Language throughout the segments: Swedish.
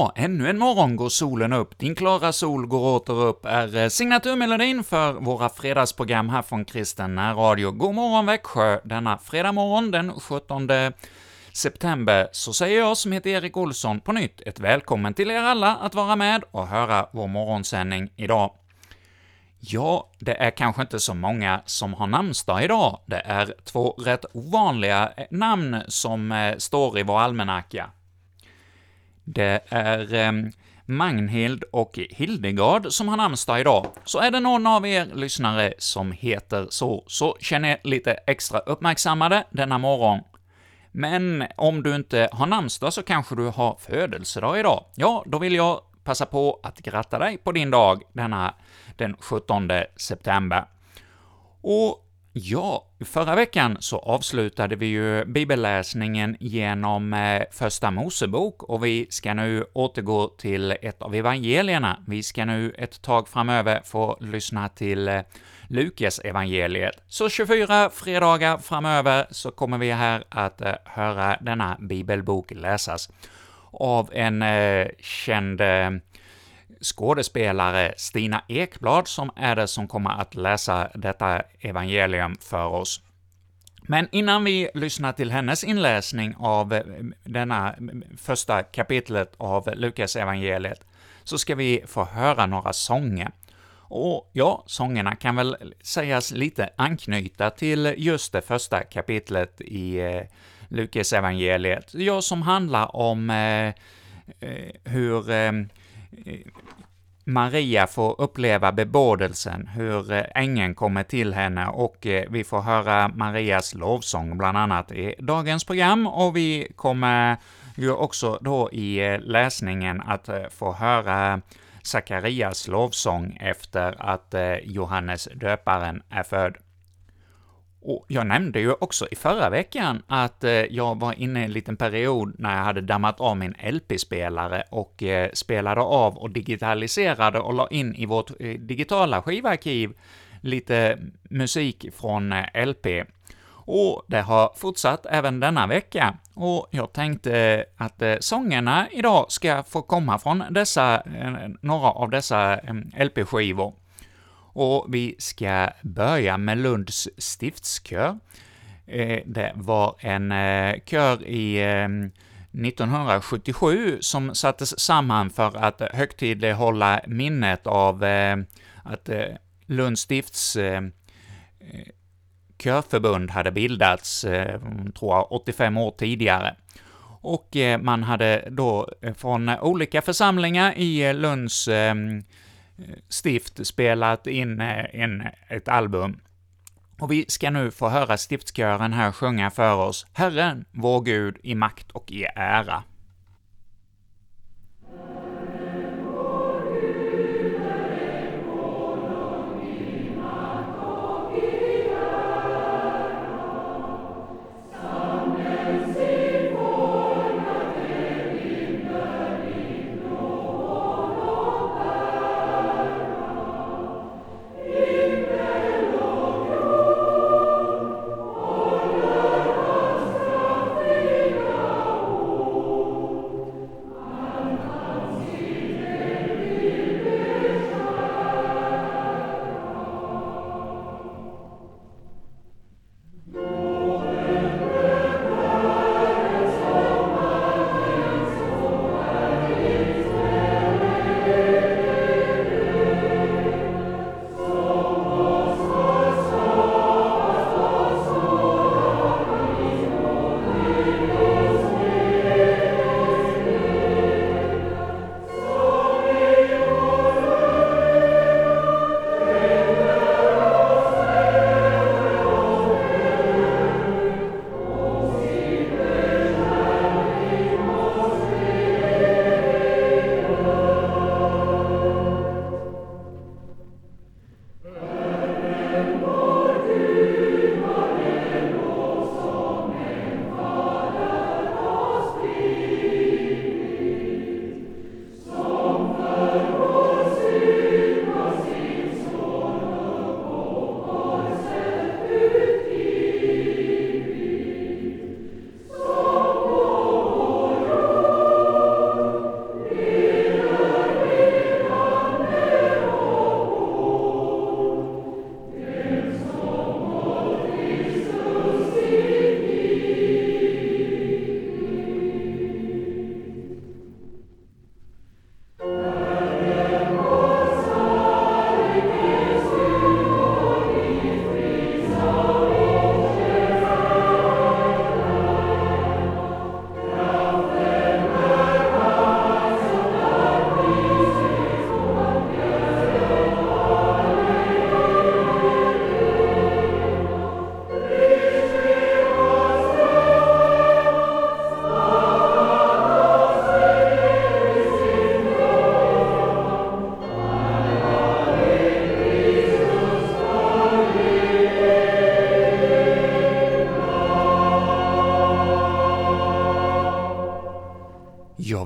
Ja, ännu en morgon går solen upp, din klara sol går åter upp, är eh, signaturmelodin för våra fredagsprogram här från Kristen Radio. God morgon Växjö, denna fredag morgon den 17 september, så säger jag som heter Erik Olsson på nytt ett välkommen till er alla att vara med och höra vår morgonsändning idag. Ja, det är kanske inte så många som har namnsdag idag. Det är två rätt ovanliga eh, namn som eh, står i vår almanacka. Det är eh, Magnhild och Hildegard som har namnsdag idag. Så är det någon av er lyssnare som heter så, så känn er lite extra uppmärksammade denna morgon. Men om du inte har namnsdag så kanske du har födelsedag idag. Ja, då vill jag passa på att gratta dig på din dag denna den 17 september. Och Ja, förra veckan så avslutade vi ju bibelläsningen genom eh, Första Mosebok, och vi ska nu återgå till ett av evangelierna. Vi ska nu ett tag framöver få lyssna till eh, Lukas evangeliet. Så 24 fredagar framöver så kommer vi här att eh, höra denna bibelbok läsas av en eh, känd eh, skådespelare Stina Ekblad som är det som kommer att läsa detta evangelium för oss. Men innan vi lyssnar till hennes inläsning av eh, denna mm, första kapitlet av Lukas evangeliet så ska vi få höra några sånger. Och ja, sångerna kan väl sägas lite anknyta till just det första kapitlet i eh, Lukas evangeliet, ja, som handlar om eh, eh hur eh, Maria får uppleva bebådelsen, hur eh, ängeln kommer till henne, och eh, vi får höra Marias lovsång bland annat i dagens program, och vi kommer ju också då i eh, läsningen att få höra Sakarias lovsång efter att Johannes döparen är född. Och jag nämnde ju också i förra veckan att eh, jag var inne i en liten period när jag hade dammat av min LP-spelare och eh, spelade av och digitaliserade och la in i vårt eh, digitala skivarkiv lite musik från LP. Och det har fortsatt även denna vecka, och jag tänkte att sångerna idag ska få komma från dessa, några av dessa LP-skivor. Och vi ska börja med Lunds stiftskör. Eh, det var en eh, kör i eh, 1977 som sattes samman för att högtidlighålla minnet av att Lunds stifts körförbund hade bildats, tror jag, 85 år tidigare. Och man hade då från olika församlingar i Lunds stift spelat in en, ett album. Och vi ska nu få höra stiftskören här sjunga för oss Herren, vår Gud, i makt och i ära.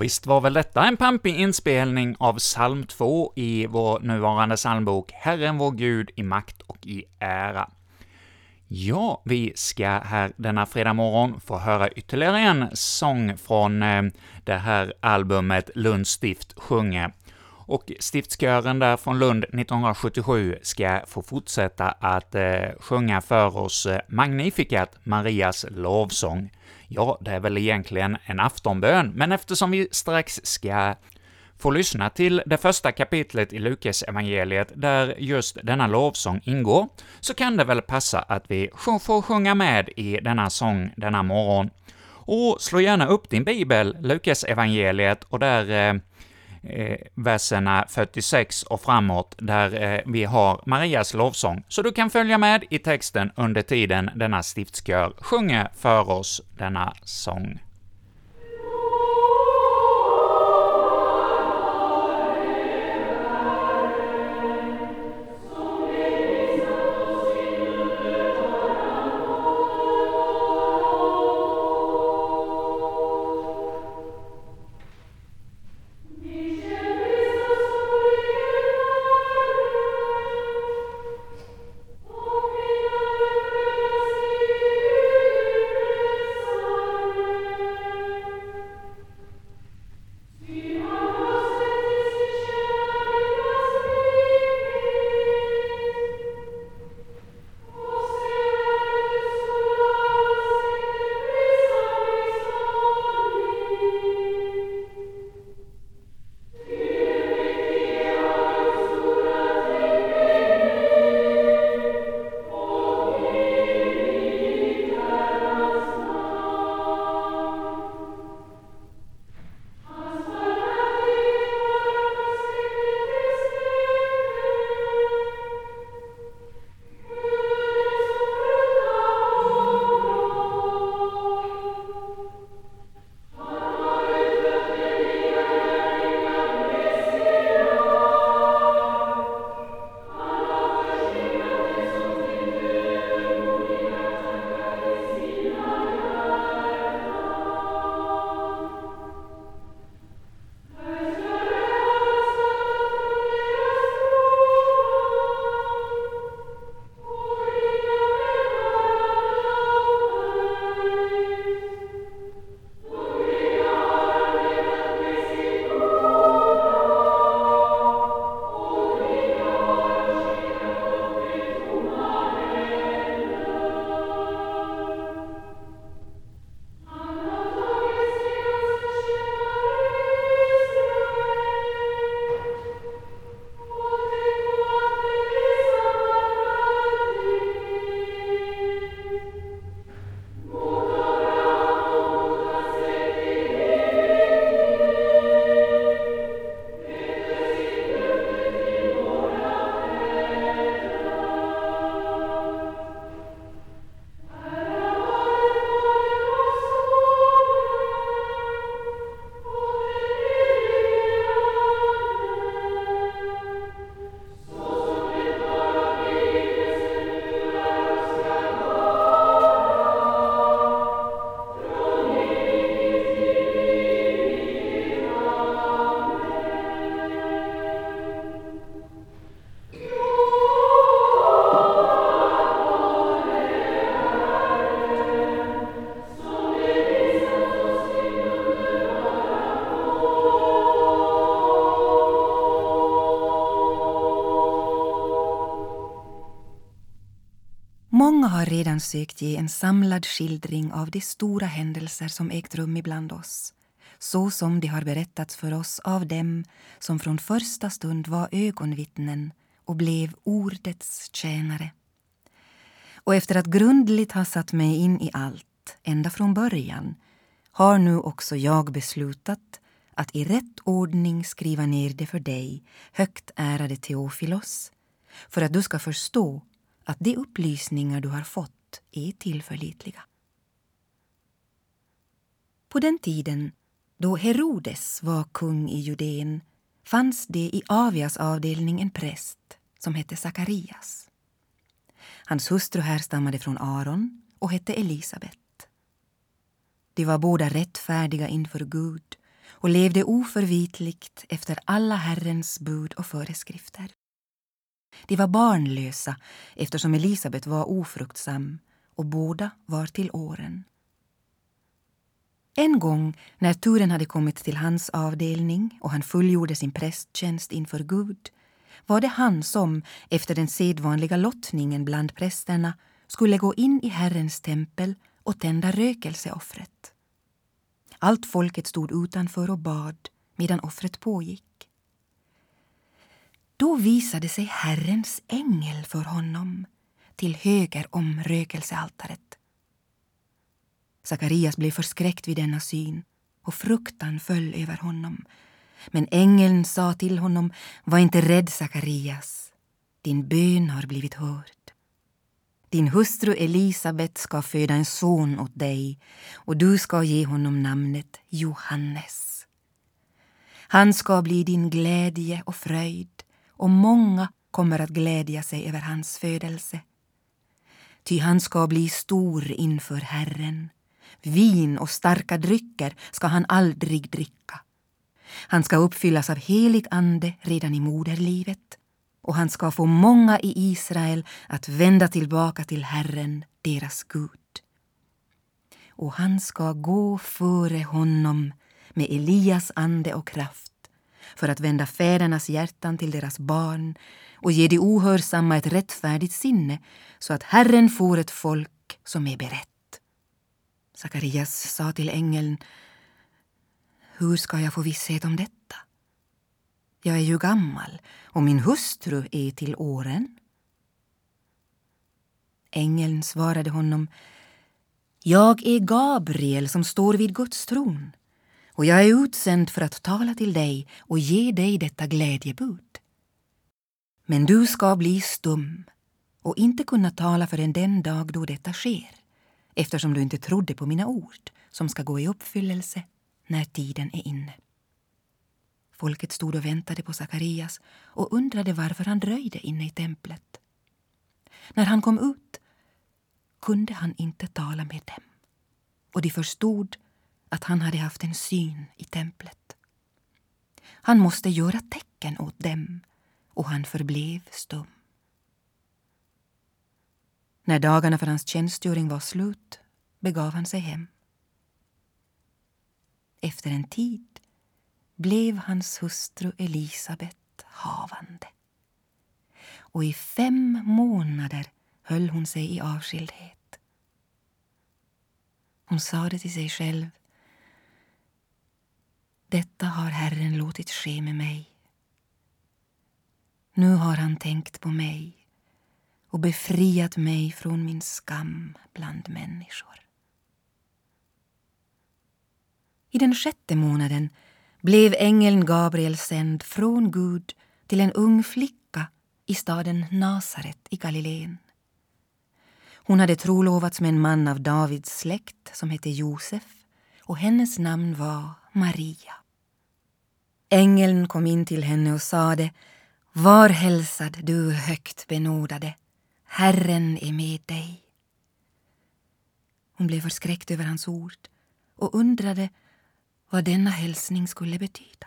Visst var väl detta en pampig inspelning av psalm 2 i vår nuvarande psalmbok ”Herren vår Gud i makt och i ära”. Ja, vi ska här denna fredag morgon få höra ytterligare en sång från eh, det här albumet Lunds stift sjunger. Och stiftskören där från Lund 1977 ska få fortsätta att eh, sjunga för oss eh, Magnificat, Marias lovsång. Ja, det är väl egentligen en aftonbön, men eftersom vi strax ska få lyssna till det första kapitlet i Lukas evangeliet där just denna lovsång ingår, så kan det väl passa att vi får sjunga med i denna sång denna morgon. Och slå gärna upp din bibel, Lukas evangeliet och där eh, eh, verserna 46 och framåt, där eh, vi har Marias lovsång, så du kan följa med i texten under tiden denna stiftskör sjunger för oss denna sång. Många har redan sökt ge en samlad skildring av de stora händelser som ägt rum ibland oss så som de har berättats för oss av dem som från första stund var ögonvittnen och blev ordets tjänare. Och efter att grundligt ha satt mig in i allt, ända från början har nu också jag beslutat att i rätt ordning skriva ner det för dig, högt ärade Teofilos, för att du ska förstå att de upplysningar du har fått är tillförlitliga. På den tiden då Herodes var kung i Judeen fanns det i Avias avdelning en präst som hette Sakarias. Hans hustru härstammade från Aron och hette Elisabet. De var båda rättfärdiga inför Gud och levde oförvitligt efter alla Herrens bud och föreskrifter. De var barnlösa eftersom Elisabet var ofruktsam och båda var till åren. En gång när turen hade kommit till hans avdelning och han fullgjorde sin prästtjänst inför Gud var det han som, efter den sedvanliga lottningen bland prästerna, skulle gå in i Herrens tempel och tända rökelseoffret. Allt folket stod utanför och bad medan offret pågick. Då visade sig Herrens ängel för honom till höger om rökelsealtaret. Sakarias blev förskräckt vid denna syn och fruktan föll över honom. Men ängeln sa till honom, var inte rädd Sakarias, din bön har blivit hörd. Din hustru Elisabet ska föda en son åt dig och du ska ge honom namnet Johannes. Han ska bli din glädje och fröjd och många kommer att glädja sig över hans födelse. Ty han ska bli stor inför Herren. Vin och starka drycker ska han aldrig dricka. Han ska uppfyllas av helig ande redan i moderlivet och han ska få många i Israel att vända tillbaka till Herren, deras Gud. Och han ska gå före honom med Elias ande och kraft för att vända fädernas hjärtan till deras barn och ge de ohörsamma ett rättfärdigt sinne så att Herren får ett folk som är berett. Sakarias sa till ängeln Hur ska jag få visshet om detta? Jag är ju gammal och min hustru är till åren. Ängeln svarade honom Jag är Gabriel som står vid Guds tron och jag är utsänd för att tala till dig och ge dig detta glädjebud. Men du ska bli stum och inte kunna tala förrän den dag då detta sker eftersom du inte trodde på mina ord som ska gå i uppfyllelse när tiden är inne. Folket stod och väntade på Sakarias och undrade varför han dröjde inne i templet. När han kom ut kunde han inte tala med dem och de förstod att han hade haft en syn i templet. Han måste göra tecken åt dem och han förblev stum. När dagarna för hans tjänstgöring var slut begav han sig hem. Efter en tid blev hans hustru Elisabet havande. Och i fem månader höll hon sig i avskildhet. Hon sade till sig själv detta har Herren låtit ske med mig. Nu har han tänkt på mig och befriat mig från min skam bland människor. I den sjätte månaden blev ängeln Gabriel sänd från Gud till en ung flicka i staden Nasaret i Galileen. Hon hade trolovats med en man av Davids släkt som hette Josef och hennes namn var Maria. Ängeln kom in till henne och sade Var hälsad, du högt benådade. Herren är med dig. Hon blev förskräckt över hans ord och undrade vad denna hälsning skulle betyda.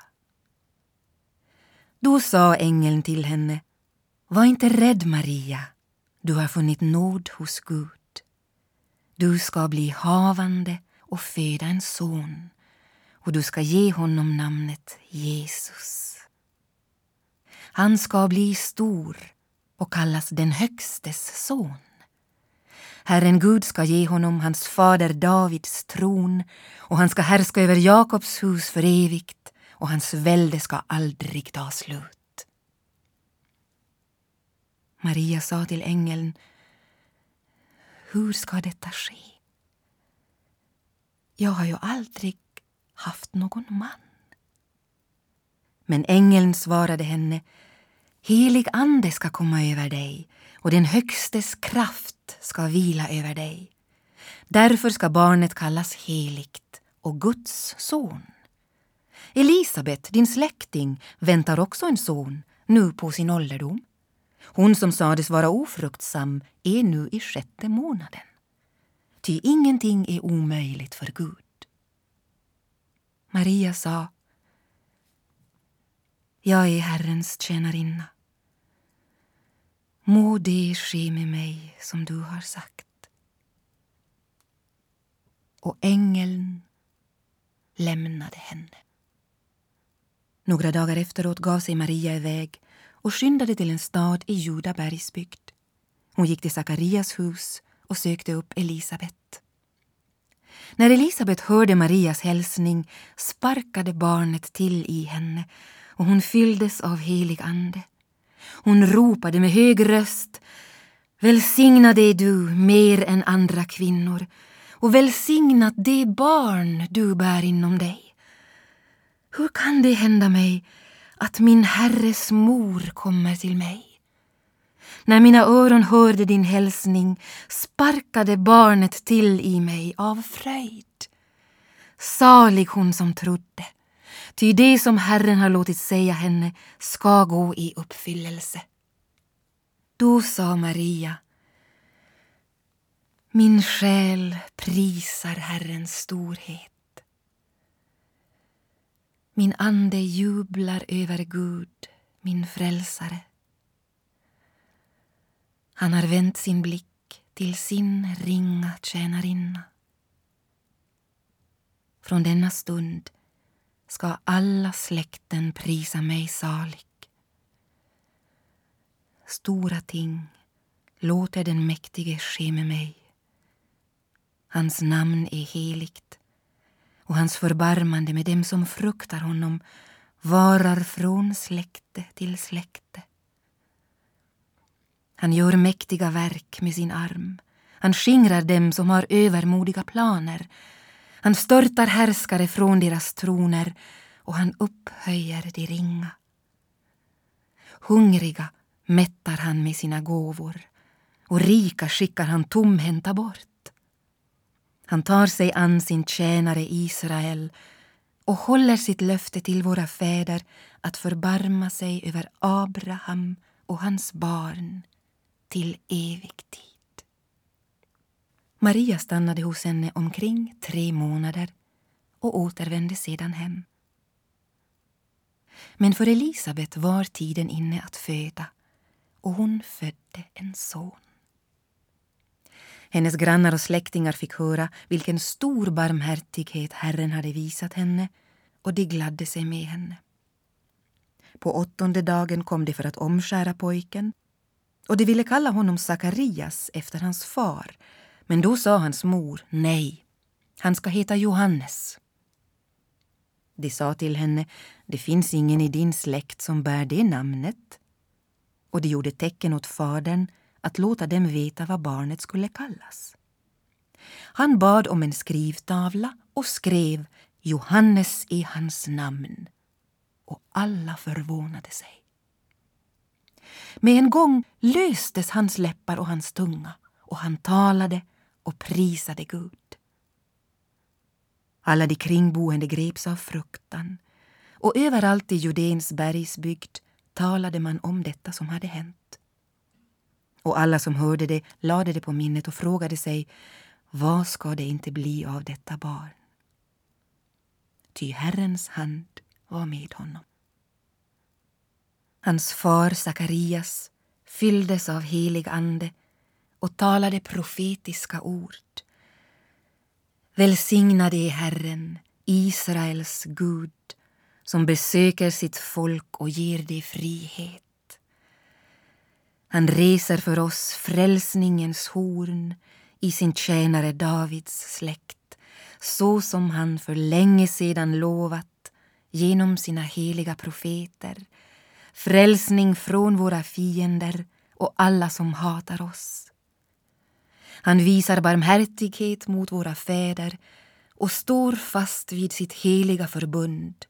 Då sa ängeln till henne Var inte rädd, Maria. Du har funnit nåd hos Gud. Du ska bli havande och föda en son och du ska ge honom namnet Jesus. Han ska bli stor och kallas den Högstes son. Herren Gud ska ge honom hans fader Davids tron och han ska härska över Jakobs hus för evigt och hans välde ska aldrig ta slut. Maria sa till ängeln Hur ska detta ske? Jag har ju aldrig haft någon man. Men ängeln svarade henne Helig ande ska komma över dig och den Högstes kraft ska vila över dig. Därför ska barnet kallas heligt och Guds son. Elisabet, din släkting, väntar också en son, nu på sin ålderdom. Hon som sades vara ofruktsam är nu i sjätte månaden. Ty ingenting är omöjligt för Gud. Maria sa Jag är Herrens tjänarinna. Må det ske med mig som du har sagt. Och ängeln lämnade henne. Några dagar efteråt gav sig Maria iväg och skyndade till en stad i Juda bergsbygd. Hon gick till Sakarias hus och sökte upp Elisabet. När Elisabet hörde Marias hälsning sparkade barnet till i henne och hon fylldes av helig ande. Hon ropade med hög röst Välsignad är du mer än andra kvinnor och välsignat det barn du bär inom dig. Hur kan det hända mig att min Herres mor kommer till mig? När mina öron hörde din hälsning sparkade barnet till i mig av fröjd. Salig hon som trodde, ty det som Herren har låtit säga henne ska gå i uppfyllelse. Då sa Maria Min själ prisar Herrens storhet. Min ande jublar över Gud, min frälsare. Han har vänt sin blick till sin ringa tjänarinna. Från denna stund ska alla släkten prisa mig salig. Stora ting låter den mäktige ske med mig. Hans namn är heligt och hans förbarmande med dem som fruktar honom varar från släkte till släkte. Han gör mäktiga verk med sin arm. Han skingrar dem som har övermodiga planer. Han störtar härskare från deras troner och han upphöjer de ringa. Hungriga mättar han med sina gåvor och rika skickar han tomhänta bort. Han tar sig an sin tjänare Israel och håller sitt löfte till våra fäder att förbarma sig över Abraham och hans barn till evig tid. Maria stannade hos henne omkring tre månader och återvände sedan hem. Men för Elisabet var tiden inne att föda och hon födde en son. Hennes grannar och släktingar fick höra vilken stor barmhärtighet Herren hade visat henne och de gladde sig med henne. På åttonde dagen kom de för att omskära pojken och de ville kalla honom Sakarias efter hans far men då sa hans mor nej, han ska heta Johannes. De sa till henne, det finns ingen i din släkt som bär det namnet. Och de gjorde tecken åt fadern att låta dem veta vad barnet skulle kallas. Han bad om en skrivtavla och skrev Johannes i hans namn. Och alla förvånade sig. Med en gång löstes hans läppar och hans tunga och han talade och prisade Gud. Alla de kringboende greps av fruktan och överallt i Judéns bergsbygd talade man om detta som hade hänt. Och alla som hörde det lade det på minnet och frågade sig vad ska det inte bli av detta barn? Ty Herrens hand var med honom. Hans far Sakarias fylldes av helig ande och talade profetiska ord. Välsignad är Herren, Israels Gud som besöker sitt folk och ger det frihet. Han reser för oss frälsningens horn i sin tjänare Davids släkt så som han för länge sedan lovat genom sina heliga profeter frälsning från våra fiender och alla som hatar oss. Han visar barmhärtighet mot våra fäder och står fast vid sitt heliga förbund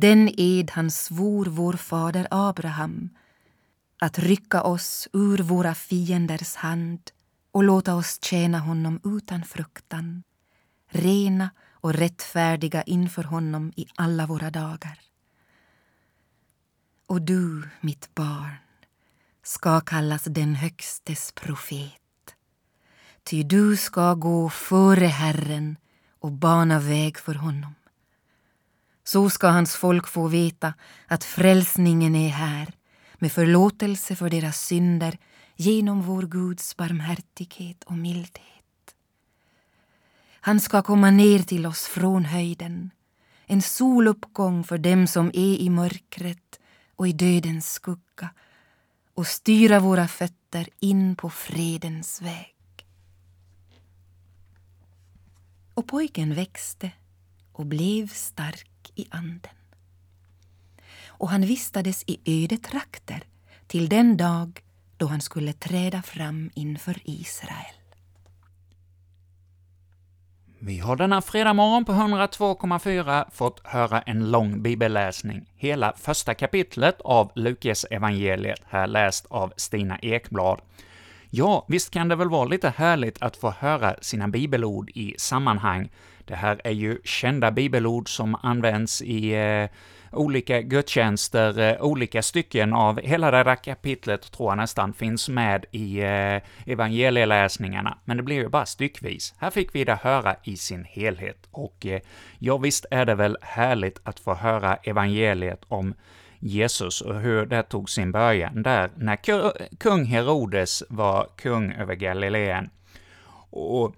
den ed han svor vår fader Abraham att rycka oss ur våra fienders hand och låta oss tjäna honom utan fruktan, rena och rättfärdiga inför honom i alla våra dagar. Och du, mitt barn, ska kallas den Högstes profet. Ty du ska gå före Herren och bana väg för honom Så ska hans folk få veta att frälsningen är här med förlåtelse för deras synder genom vår Guds barmhärtighet och mildhet. Han ska komma ner till oss från höjden, en soluppgång för dem som är i mörkret och i dödens skugga och styra våra fötter in på fredens väg. Och pojken växte och blev stark i anden. Och han vistades i ödetrakter till den dag då han skulle träda fram inför Israel. Vi har denna fredag morgon på 102,4 fått höra en lång bibelläsning, hela första kapitlet av Lukas evangeliet här läst av Stina Ekblad. Ja, visst kan det väl vara lite härligt att få höra sina bibelord i sammanhang. Det här är ju kända bibelord som används i eh, olika gudstjänster, eh, olika stycken av hela det där kapitlet tror jag nästan finns med i eh, evangelieläsningarna, men det blir ju bara styckvis. Här fick vi det höra i sin helhet, och eh, ja, visst är det väl härligt att få höra evangeliet om Jesus och hur det tog sin början där när kung Herodes var kung över Galileen. Och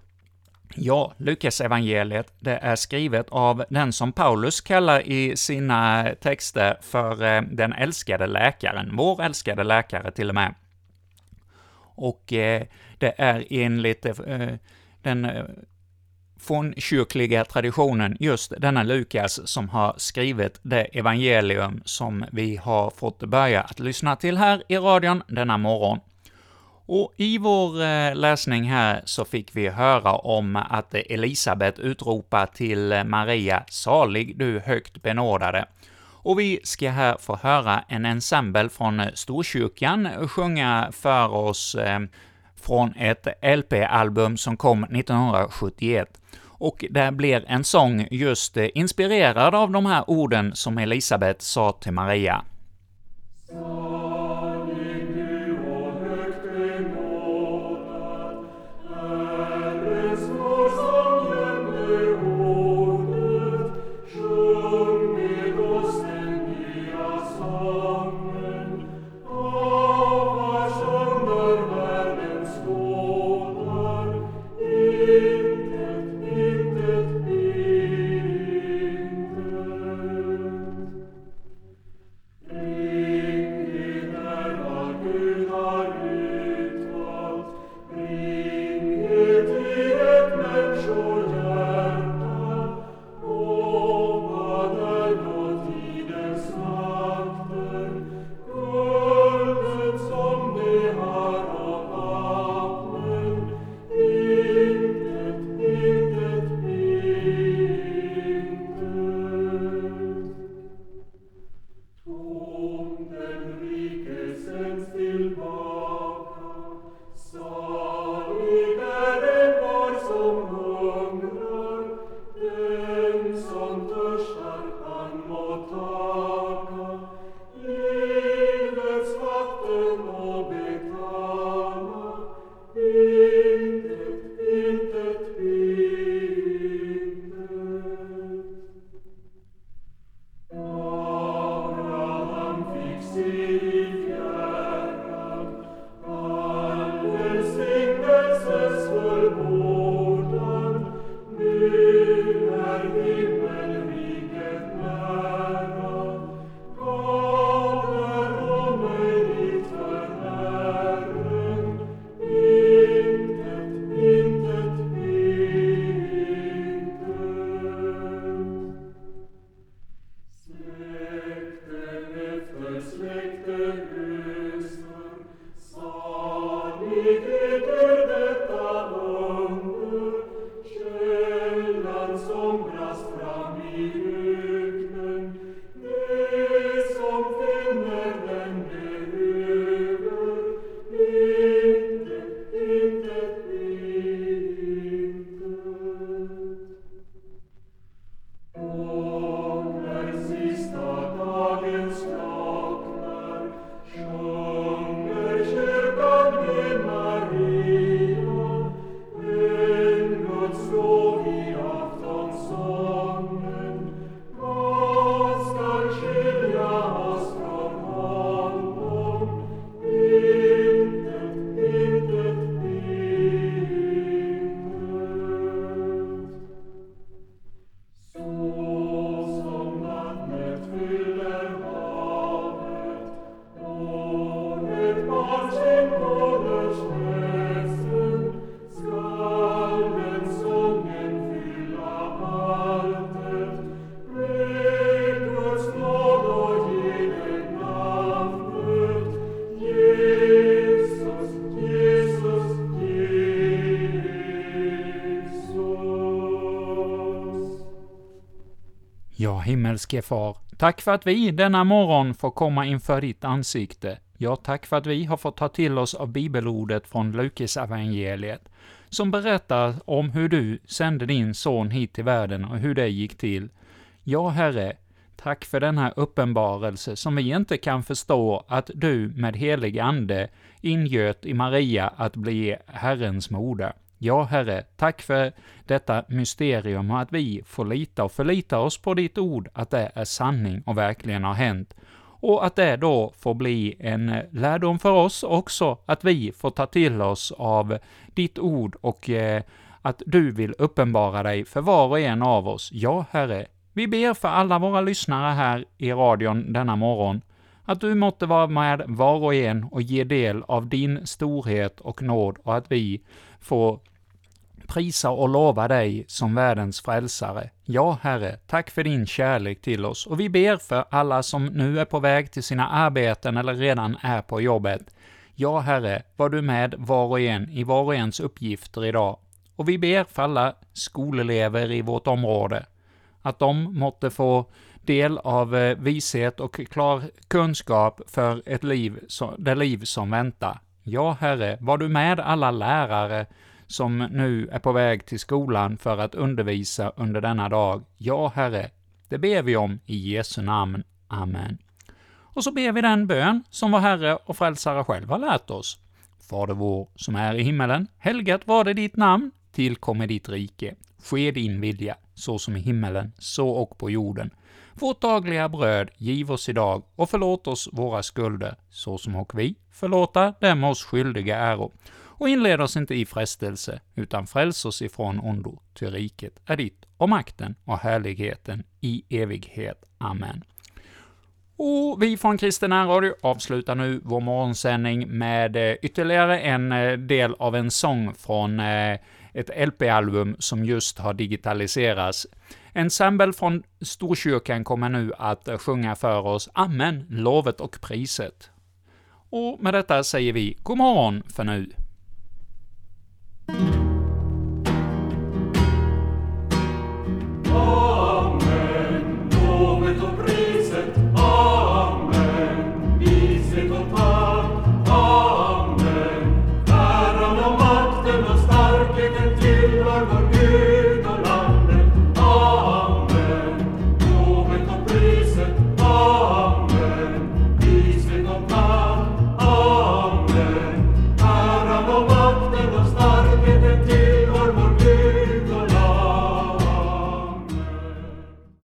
Ja, Lukas evangeliet det är skrivet av den som Paulus kallar i sina texter för eh, den älskade läkaren, vår älskade läkare till och med. Och eh, det är enligt eh, den från kyrkliga traditionen just denna Lukas som har skrivit det evangelium som vi har fått börja att lyssna till här i radion denna morgon. Och i vår eh, läsning här så fick vi höra om att Elisabet utropar till Maria ”Salig du högt benådade”. Och vi ska här få höra en ensemble från Storkyrkan sjunga för oss eh, från ett LP-album som kom 1971 och det blir en sång just eh, inspirerad av de här orden som Elisabet sa till Maria. Himmelske Far, tack för att vi denna morgon får komma inför ditt ansikte. Ja, tack för att vi har fått ta till oss av bibelordet från Lukas evangeliet som berättar om hur du sände din son hit till världen och hur det gick till. Ja, Herre, tack för denna uppenbarelse som vi inte kan förstå att du med helig Ande ingöt i Maria att bli Herrens moder. Ja, Herre, tack för detta mysterium och att vi får lita och förlita oss på ditt ord, att det är sanning och verkligen har hänt. Och att det då får bli en lärdom för oss också, att vi får ta till oss av ditt ord och eh, att du vill uppenbara dig för var och en av oss. Ja, Herre, vi ber för alla våra lyssnare här i radion denna morgon, att du måtte vara med var och en och ge del av din storhet och nåd och att vi får prisa och lova dig som världens frälsare. Ja, Herre, tack för din kärlek till oss, och vi ber för alla som nu är på väg till sina arbeten eller redan är på jobbet. Ja, Herre, var du med var och en i var och ens uppgifter idag. Och vi ber för alla skolelever i vårt område, att de måtte få del av eh, vishet och klar kunskap för ett liv, det liv som väntar. Ja, Herre, var du med alla lärare som nu är på väg till skolan för att undervisa under denna dag. Ja, Herre, det ber vi om i Jesu namn. Amen. Och så ber vi den bön som vår Herre och Frälsare själv har lärt oss. Fader vår, som är i himmelen, helgat var det ditt namn, tillkommer ditt rike. Ske din vilja, så som i himmelen, så och på jorden. Vårt dagliga bröd giv oss idag och förlåt oss våra skulder, så som och vi förlåta dem oss skyldiga äro och inled oss inte i frestelse, utan fräls oss ifrån ondo, ty riket är ditt, och makten och härligheten i evighet. Amen. Och vi från Kristen Radio avslutar nu vår morgonsändning med eh, ytterligare en eh, del av en sång från eh, ett LP-album som just har digitaliserats. Ensemble från Storkyrkan kommer nu att sjunga för oss Amen, lovet och priset. Och med detta säger vi god morgon för nu. Thank you